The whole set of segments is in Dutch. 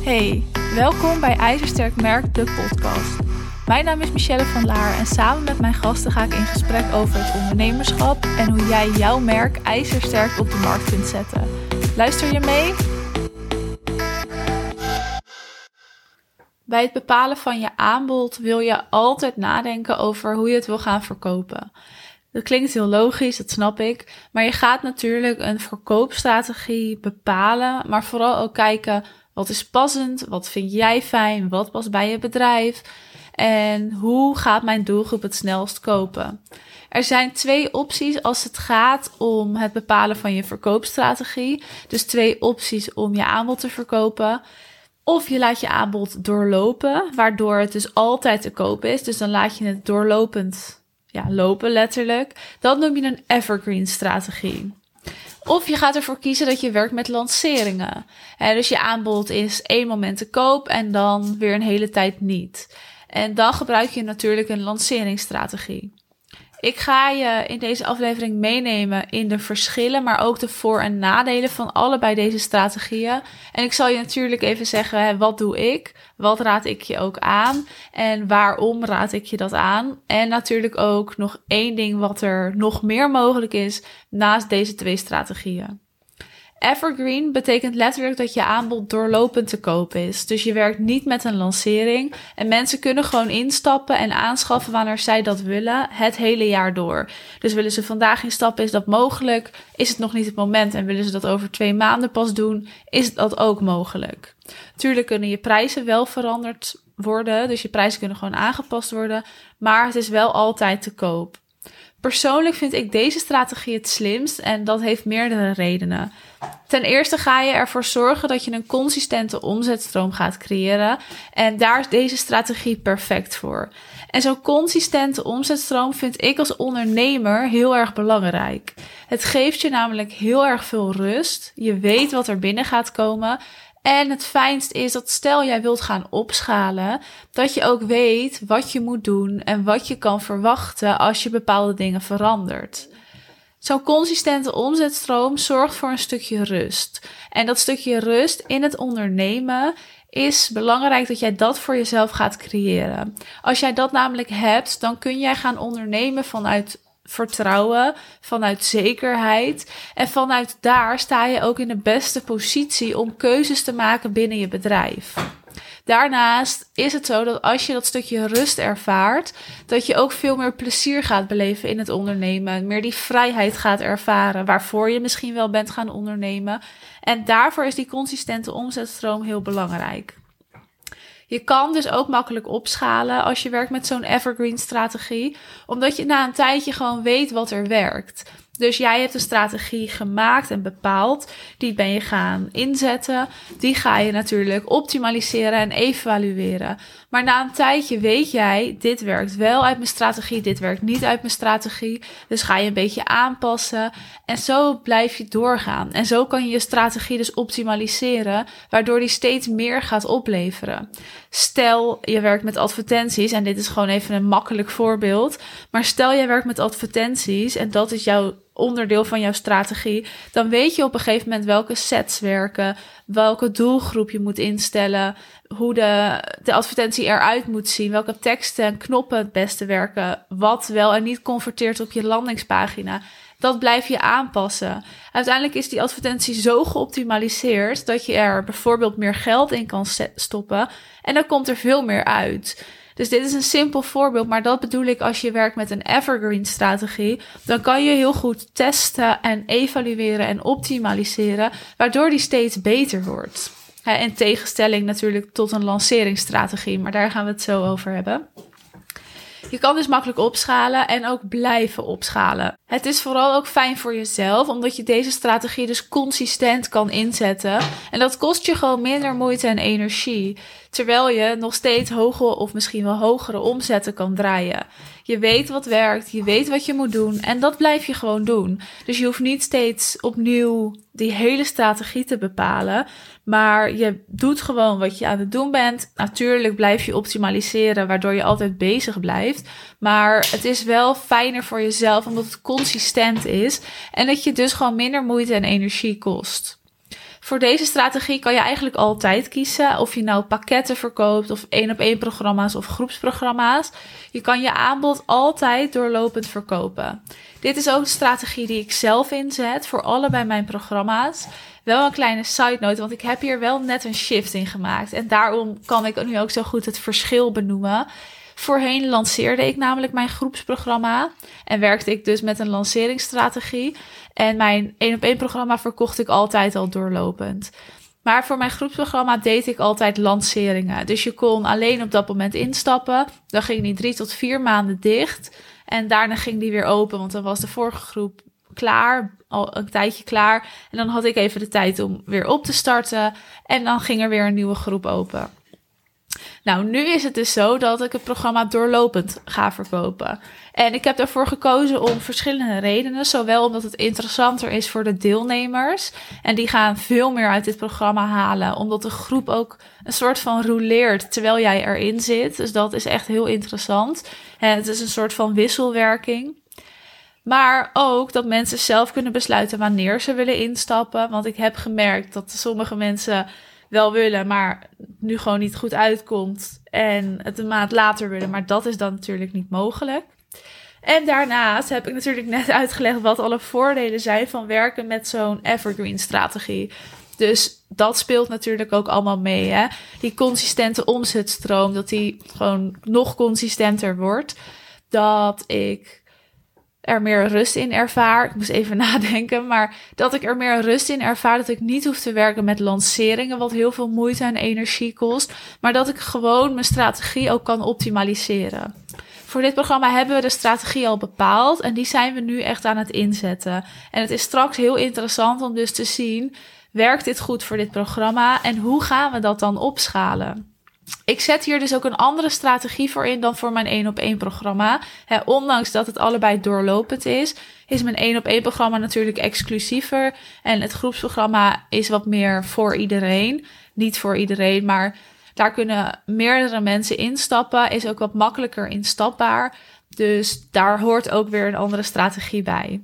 Hey, welkom bij IJzersterk Merk, de podcast. Mijn naam is Michelle van Laar en samen met mijn gasten ga ik in gesprek over het ondernemerschap en hoe jij jouw merk ijzersterk op de markt kunt zetten. Luister je mee? Bij het bepalen van je aanbod wil je altijd nadenken over hoe je het wil gaan verkopen. Dat klinkt heel logisch, dat snap ik. Maar je gaat natuurlijk een verkoopstrategie bepalen, maar vooral ook kijken wat is passend, wat vind jij fijn, wat past bij je bedrijf en hoe gaat mijn doelgroep het snelst kopen. Er zijn twee opties als het gaat om het bepalen van je verkoopstrategie. Dus twee opties om je aanbod te verkopen. Of je laat je aanbod doorlopen, waardoor het dus altijd te koop is. Dus dan laat je het doorlopend ja, lopen, letterlijk. Dat noem je een evergreen strategie. Of je gaat ervoor kiezen dat je werkt met lanceringen. dus je aanbod is één moment te koop en dan weer een hele tijd niet. En dan gebruik je natuurlijk een lanceringsstrategie. Ik ga je in deze aflevering meenemen in de verschillen, maar ook de voor- en nadelen van allebei deze strategieën. En ik zal je natuurlijk even zeggen, wat doe ik? Wat raad ik je ook aan? En waarom raad ik je dat aan? En natuurlijk ook nog één ding wat er nog meer mogelijk is naast deze twee strategieën. Evergreen betekent letterlijk dat je aanbod doorlopend te koop is. Dus je werkt niet met een lancering en mensen kunnen gewoon instappen en aanschaffen wanneer zij dat willen, het hele jaar door. Dus willen ze vandaag instappen, is dat mogelijk? Is het nog niet het moment en willen ze dat over twee maanden pas doen, is dat ook mogelijk. Tuurlijk kunnen je prijzen wel veranderd worden, dus je prijzen kunnen gewoon aangepast worden, maar het is wel altijd te koop. Persoonlijk vind ik deze strategie het slimst en dat heeft meerdere redenen. Ten eerste ga je ervoor zorgen dat je een consistente omzetstroom gaat creëren en daar is deze strategie perfect voor. En zo'n consistente omzetstroom vind ik als ondernemer heel erg belangrijk. Het geeft je namelijk heel erg veel rust. Je weet wat er binnen gaat komen en het fijnst is dat stel jij wilt gaan opschalen, dat je ook weet wat je moet doen en wat je kan verwachten als je bepaalde dingen verandert. Zo'n consistente omzetstroom zorgt voor een stukje rust. En dat stukje rust in het ondernemen is belangrijk dat jij dat voor jezelf gaat creëren. Als jij dat namelijk hebt, dan kun jij gaan ondernemen vanuit vertrouwen, vanuit zekerheid. En vanuit daar sta je ook in de beste positie om keuzes te maken binnen je bedrijf. Daarnaast is het zo dat als je dat stukje rust ervaart, dat je ook veel meer plezier gaat beleven in het ondernemen. Meer die vrijheid gaat ervaren, waarvoor je misschien wel bent gaan ondernemen. En daarvoor is die consistente omzetstroom heel belangrijk. Je kan dus ook makkelijk opschalen als je werkt met zo'n evergreen strategie, omdat je na een tijdje gewoon weet wat er werkt. Dus jij hebt een strategie gemaakt en bepaald. Die ben je gaan inzetten. Die ga je natuurlijk optimaliseren en evalueren. Maar na een tijdje weet jij, dit werkt wel uit mijn strategie, dit werkt niet uit mijn strategie. Dus ga je een beetje aanpassen. En zo blijf je doorgaan. En zo kan je je strategie dus optimaliseren, waardoor die steeds meer gaat opleveren. Stel, je werkt met advertenties, en dit is gewoon even een makkelijk voorbeeld. Maar stel, je werkt met advertenties en dat is jouw onderdeel van jouw strategie, dan weet je op een gegeven moment welke sets werken, welke doelgroep je moet instellen, hoe de, de advertentie eruit moet zien, welke teksten en knoppen het beste werken, wat wel en niet converteert op je landingspagina. Dat blijf je aanpassen. Uiteindelijk is die advertentie zo geoptimaliseerd dat je er bijvoorbeeld meer geld in kan stoppen en dan komt er veel meer uit. Dus dit is een simpel voorbeeld, maar dat bedoel ik als je werkt met een evergreen strategie. Dan kan je heel goed testen en evalueren en optimaliseren, waardoor die steeds beter wordt. In tegenstelling natuurlijk tot een lanceringsstrategie, maar daar gaan we het zo over hebben. Je kan dus makkelijk opschalen en ook blijven opschalen. Het is vooral ook fijn voor jezelf, omdat je deze strategie dus consistent kan inzetten. En dat kost je gewoon minder moeite en energie. Terwijl je nog steeds hoge of misschien wel hogere omzetten kan draaien. Je weet wat werkt, je weet wat je moet doen en dat blijf je gewoon doen. Dus je hoeft niet steeds opnieuw die hele strategie te bepalen, maar je doet gewoon wat je aan het doen bent. Natuurlijk blijf je optimaliseren, waardoor je altijd bezig blijft. Maar het is wel fijner voor jezelf omdat het consistent is en dat je dus gewoon minder moeite en energie kost. Voor deze strategie kan je eigenlijk altijd kiezen of je nou pakketten verkoopt of één op één programma's of groepsprogramma's. Je kan je aanbod altijd doorlopend verkopen. Dit is ook een strategie die ik zelf inzet voor allebei mijn programma's. Wel een kleine side note, want ik heb hier wel net een shift in gemaakt. En daarom kan ik nu ook zo goed het verschil benoemen. Voorheen lanceerde ik namelijk mijn groepsprogramma en werkte ik dus met een lanceringsstrategie. En mijn één op één programma verkocht ik altijd al doorlopend. Maar voor mijn groepsprogramma deed ik altijd lanceringen. Dus je kon alleen op dat moment instappen. Dan ging die drie tot vier maanden dicht. En daarna ging die weer open, want dan was de vorige groep klaar, al een tijdje klaar. En dan had ik even de tijd om weer op te starten. En dan ging er weer een nieuwe groep open. Nou, nu is het dus zo dat ik het programma doorlopend ga verkopen. En ik heb daarvoor gekozen om verschillende redenen. Zowel omdat het interessanter is voor de deelnemers. En die gaan veel meer uit dit programma halen. Omdat de groep ook een soort van rouleert terwijl jij erin zit. Dus dat is echt heel interessant. En het is een soort van wisselwerking. Maar ook dat mensen zelf kunnen besluiten wanneer ze willen instappen. Want ik heb gemerkt dat sommige mensen wel willen, maar nu gewoon niet goed uitkomt. En het een maand later willen. Maar dat is dan natuurlijk niet mogelijk. En daarnaast heb ik natuurlijk net uitgelegd wat alle voordelen zijn van werken met zo'n evergreen strategie. Dus dat speelt natuurlijk ook allemaal mee. Hè? Die consistente omzetstroom, dat die gewoon nog consistenter wordt. Dat ik er meer rust in ervaar. Ik moest even nadenken, maar dat ik er meer rust in ervaar. Dat ik niet hoef te werken met lanceringen, wat heel veel moeite en energie kost. Maar dat ik gewoon mijn strategie ook kan optimaliseren. Voor dit programma hebben we de strategie al bepaald en die zijn we nu echt aan het inzetten. En het is straks heel interessant om dus te zien, werkt dit goed voor dit programma en hoe gaan we dat dan opschalen? Ik zet hier dus ook een andere strategie voor in dan voor mijn één op één programma. ondanks dat het allebei doorlopend is, is mijn één op één programma natuurlijk exclusiever. En het groepsprogramma is wat meer voor iedereen. Niet voor iedereen, maar daar kunnen meerdere mensen instappen. Is ook wat makkelijker instapbaar. Dus daar hoort ook weer een andere strategie bij.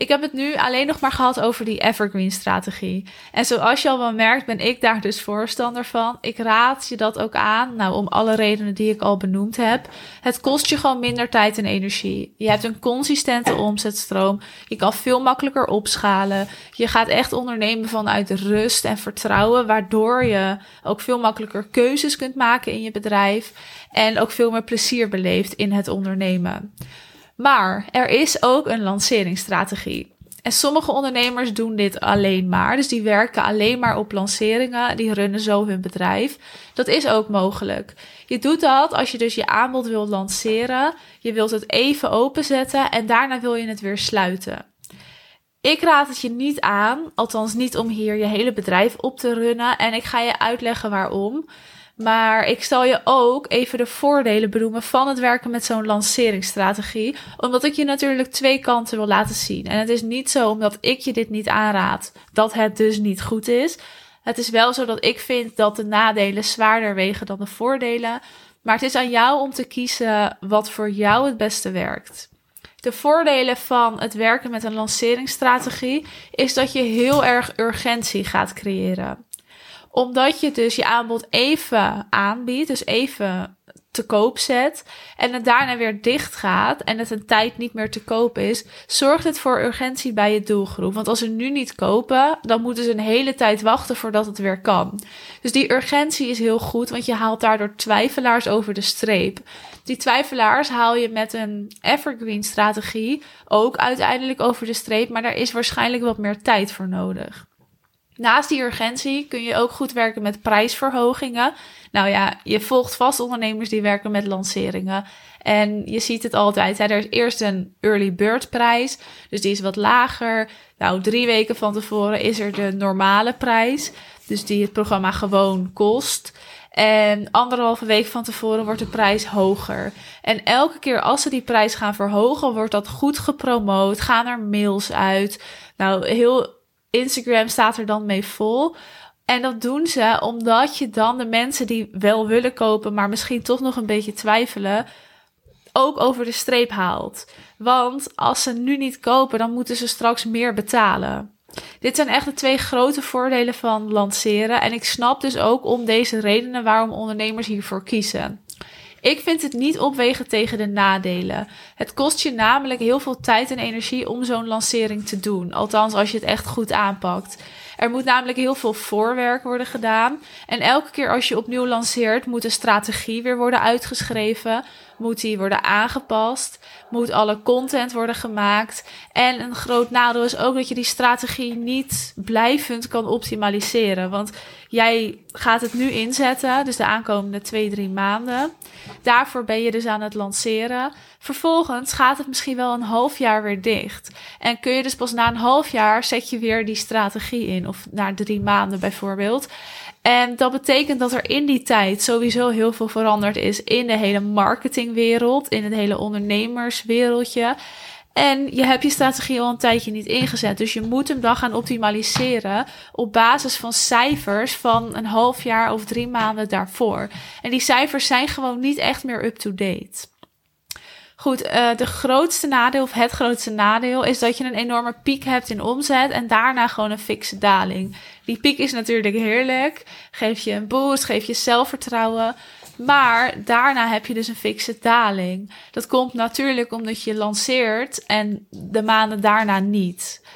Ik heb het nu alleen nog maar gehad over die evergreen strategie. En zoals je al wel merkt, ben ik daar dus voorstander van. Ik raad je dat ook aan, nou om alle redenen die ik al benoemd heb. Het kost je gewoon minder tijd en energie. Je hebt een consistente omzetstroom. Je kan veel makkelijker opschalen. Je gaat echt ondernemen vanuit rust en vertrouwen, waardoor je ook veel makkelijker keuzes kunt maken in je bedrijf en ook veel meer plezier beleeft in het ondernemen. Maar er is ook een lanceringsstrategie. En sommige ondernemers doen dit alleen maar. Dus die werken alleen maar op lanceringen. Die runnen zo hun bedrijf. Dat is ook mogelijk. Je doet dat als je dus je aanbod wilt lanceren. Je wilt het even openzetten en daarna wil je het weer sluiten. Ik raad het je niet aan, althans niet om hier je hele bedrijf op te runnen. En ik ga je uitleggen waarom. Maar ik zal je ook even de voordelen benoemen van het werken met zo'n lanceringsstrategie. Omdat ik je natuurlijk twee kanten wil laten zien. En het is niet zo omdat ik je dit niet aanraad, dat het dus niet goed is. Het is wel zo dat ik vind dat de nadelen zwaarder wegen dan de voordelen. Maar het is aan jou om te kiezen wat voor jou het beste werkt. De voordelen van het werken met een lanceringsstrategie is dat je heel erg urgentie gaat creëren omdat je dus je aanbod even aanbiedt, dus even te koop zet en het daarna weer dicht gaat en het een tijd niet meer te koop is, zorgt het voor urgentie bij je doelgroep. Want als ze nu niet kopen, dan moeten ze een hele tijd wachten voordat het weer kan. Dus die urgentie is heel goed, want je haalt daardoor twijfelaars over de streep. Die twijfelaars haal je met een evergreen strategie ook uiteindelijk over de streep, maar daar is waarschijnlijk wat meer tijd voor nodig. Naast die urgentie kun je ook goed werken met prijsverhogingen. Nou ja, je volgt vast ondernemers die werken met lanceringen. En je ziet het altijd. Hè? Er is eerst een early bird prijs. Dus die is wat lager. Nou, drie weken van tevoren is er de normale prijs. Dus die het programma gewoon kost. En anderhalve week van tevoren wordt de prijs hoger. En elke keer als ze die prijs gaan verhogen, wordt dat goed gepromoot. Gaan er mails uit. Nou, heel Instagram staat er dan mee vol. En dat doen ze omdat je dan de mensen die wel willen kopen, maar misschien toch nog een beetje twijfelen, ook over de streep haalt. Want als ze nu niet kopen, dan moeten ze straks meer betalen. Dit zijn echt de twee grote voordelen van lanceren. En ik snap dus ook om deze redenen waarom ondernemers hiervoor kiezen. Ik vind het niet opwegen tegen de nadelen. Het kost je namelijk heel veel tijd en energie om zo'n lancering te doen. Althans, als je het echt goed aanpakt. Er moet namelijk heel veel voorwerk worden gedaan. En elke keer als je opnieuw lanceert, moet de strategie weer worden uitgeschreven. Moet die worden aangepast. Moet alle content worden gemaakt. En een groot nadeel is ook dat je die strategie niet blijvend kan optimaliseren. Want jij gaat het nu inzetten, dus de aankomende twee, drie maanden. Daarvoor ben je dus aan het lanceren. Vervolgens gaat het misschien wel een half jaar weer dicht. En kun je dus pas na een half jaar zet je weer die strategie in. Of na drie maanden bijvoorbeeld. En dat betekent dat er in die tijd sowieso heel veel veranderd is in de hele marketingwereld, in het hele ondernemerswereldje. En je hebt je strategie al een tijdje niet ingezet. Dus je moet hem dan gaan optimaliseren op basis van cijfers van een half jaar of drie maanden daarvoor. En die cijfers zijn gewoon niet echt meer up-to-date. Goed, uh, de grootste nadeel, of het grootste nadeel, is dat je een enorme piek hebt in omzet en daarna gewoon een fikse daling. Die piek is natuurlijk heerlijk, geeft je een boost, geeft je zelfvertrouwen. Maar daarna heb je dus een fikse daling. Dat komt natuurlijk omdat je lanceert en de maanden daarna niet.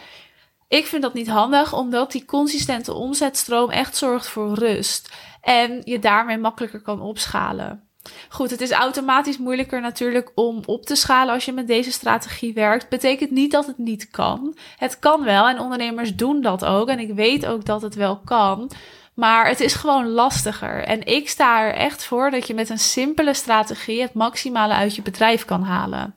Ik vind dat niet handig, omdat die consistente omzetstroom echt zorgt voor rust. En je daarmee makkelijker kan opschalen. Goed, het is automatisch moeilijker natuurlijk om op te schalen als je met deze strategie werkt. Betekent niet dat het niet kan. Het kan wel en ondernemers doen dat ook. En ik weet ook dat het wel kan. Maar het is gewoon lastiger. En ik sta er echt voor dat je met een simpele strategie het maximale uit je bedrijf kan halen.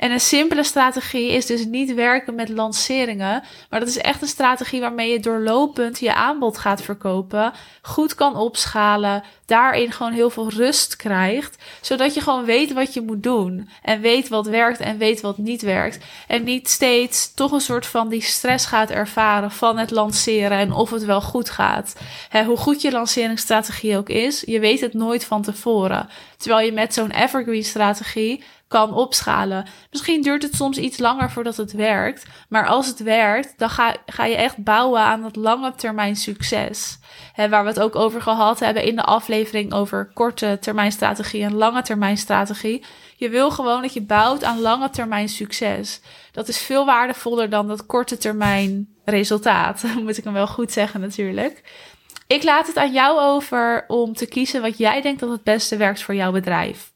En een simpele strategie is dus niet werken met lanceringen, maar dat is echt een strategie waarmee je doorlopend je aanbod gaat verkopen, goed kan opschalen, daarin gewoon heel veel rust krijgt, zodat je gewoon weet wat je moet doen en weet wat werkt en weet wat niet werkt en niet steeds toch een soort van die stress gaat ervaren van het lanceren en of het wel goed gaat. hoe goed je lanceringsstrategie ook is, je weet het nooit van tevoren. Terwijl je met zo'n evergreen strategie kan opschalen. Misschien duurt het soms iets langer voordat het werkt. Maar als het werkt, dan ga, ga je echt bouwen aan dat lange termijn succes. Waar we het ook over gehad hebben in de aflevering over korte termijn strategie en lange termijn strategie. Je wil gewoon dat je bouwt aan lange termijn succes. Dat is veel waardevoller dan dat korte termijn resultaat. Moet ik hem wel goed zeggen natuurlijk. Ik laat het aan jou over om te kiezen wat jij denkt dat het beste werkt voor jouw bedrijf.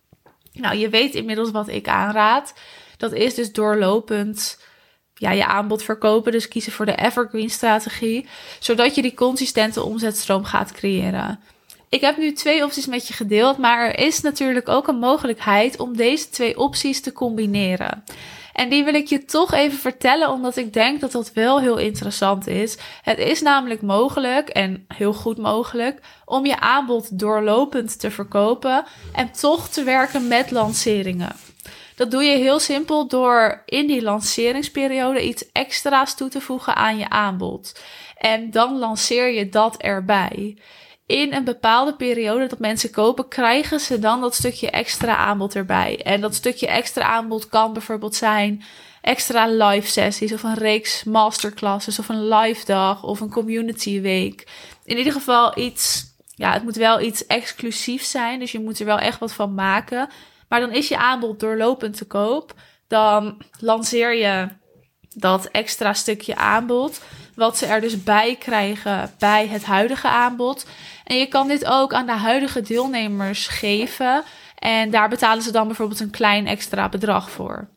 Nou, je weet inmiddels wat ik aanraad. Dat is dus doorlopend ja, je aanbod verkopen. Dus kiezen voor de evergreen strategie. Zodat je die consistente omzetstroom gaat creëren. Ik heb nu twee opties met je gedeeld, maar er is natuurlijk ook een mogelijkheid om deze twee opties te combineren. En die wil ik je toch even vertellen, omdat ik denk dat dat wel heel interessant is. Het is namelijk mogelijk, en heel goed mogelijk, om je aanbod doorlopend te verkopen en toch te werken met lanceringen. Dat doe je heel simpel door in die lanceringsperiode iets extra's toe te voegen aan je aanbod. En dan lanceer je dat erbij in een bepaalde periode dat mensen kopen, krijgen ze dan dat stukje extra aanbod erbij. En dat stukje extra aanbod kan bijvoorbeeld zijn extra live sessies of een reeks masterclasses of een live dag of een community week. In ieder geval iets, ja, het moet wel iets exclusiefs zijn, dus je moet er wel echt wat van maken. Maar dan is je aanbod doorlopend te koop. Dan lanceer je dat extra stukje aanbod. Wat ze er dus bij krijgen bij het huidige aanbod. En je kan dit ook aan de huidige deelnemers geven. En daar betalen ze dan bijvoorbeeld een klein extra bedrag voor.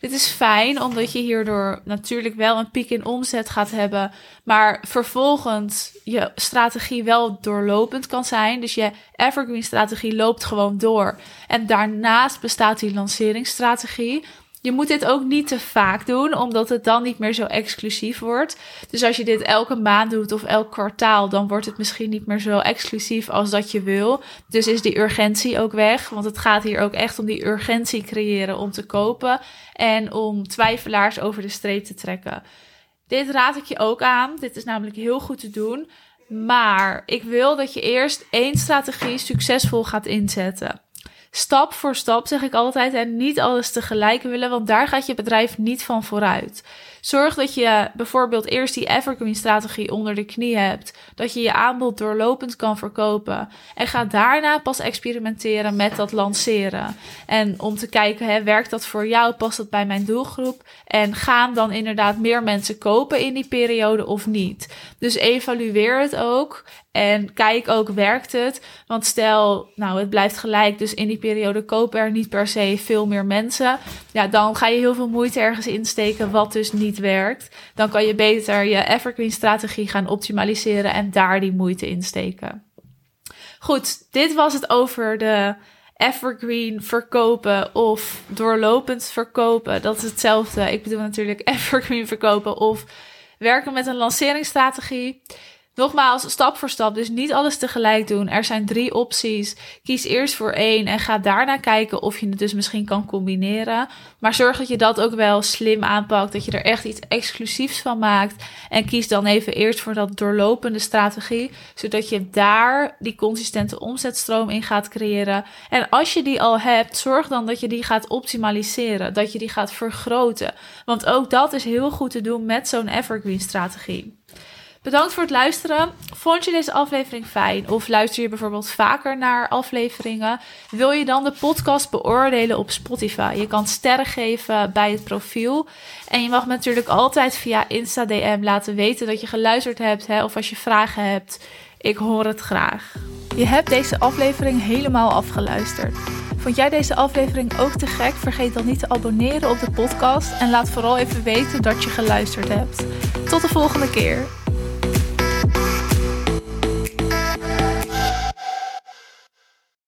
Dit is fijn, omdat je hierdoor natuurlijk wel een piek in omzet gaat hebben, maar vervolgens je strategie wel doorlopend kan zijn. Dus je evergreen strategie loopt gewoon door. En daarnaast bestaat die lanceringsstrategie. Je moet dit ook niet te vaak doen, omdat het dan niet meer zo exclusief wordt. Dus als je dit elke maand doet of elk kwartaal, dan wordt het misschien niet meer zo exclusief als dat je wil. Dus is die urgentie ook weg, want het gaat hier ook echt om die urgentie creëren om te kopen en om twijfelaars over de streep te trekken. Dit raad ik je ook aan. Dit is namelijk heel goed te doen. Maar ik wil dat je eerst één strategie succesvol gaat inzetten stap voor stap, zeg ik altijd. En niet alles tegelijk willen, want daar gaat je bedrijf niet van vooruit. Zorg dat je bijvoorbeeld eerst die evergreen strategie onder de knie hebt. Dat je je aanbod doorlopend kan verkopen. En ga daarna pas experimenteren met dat lanceren. En om te kijken, hè, werkt dat voor jou? Past dat bij mijn doelgroep? En gaan dan inderdaad meer mensen kopen in die periode of niet? Dus evalueer het ook. En kijk ook, werkt het? Want stel, nou, het blijft gelijk, dus in die periode kopen er niet per se veel meer mensen. Ja, dan ga je heel veel moeite ergens insteken, wat dus niet werkt. Dan kan je beter je evergreen strategie gaan optimaliseren en daar die moeite insteken. Goed, dit was het over de evergreen verkopen of doorlopend verkopen. Dat is hetzelfde. Ik bedoel natuurlijk evergreen verkopen of werken met een lanceringsstrategie. Nogmaals, stap voor stap. Dus niet alles tegelijk doen. Er zijn drie opties. Kies eerst voor één en ga daarna kijken of je het dus misschien kan combineren. Maar zorg dat je dat ook wel slim aanpakt. Dat je er echt iets exclusiefs van maakt. En kies dan even eerst voor dat doorlopende strategie. Zodat je daar die consistente omzetstroom in gaat creëren. En als je die al hebt, zorg dan dat je die gaat optimaliseren. Dat je die gaat vergroten. Want ook dat is heel goed te doen met zo'n evergreen strategie. Bedankt voor het luisteren. Vond je deze aflevering fijn? Of luister je bijvoorbeeld vaker naar afleveringen? Wil je dan de podcast beoordelen op Spotify? Je kan sterren geven bij het profiel. En je mag natuurlijk altijd via Insta DM laten weten dat je geluisterd hebt. Hè, of als je vragen hebt. Ik hoor het graag. Je hebt deze aflevering helemaal afgeluisterd. Vond jij deze aflevering ook te gek? Vergeet dan niet te abonneren op de podcast. En laat vooral even weten dat je geluisterd hebt. Tot de volgende keer.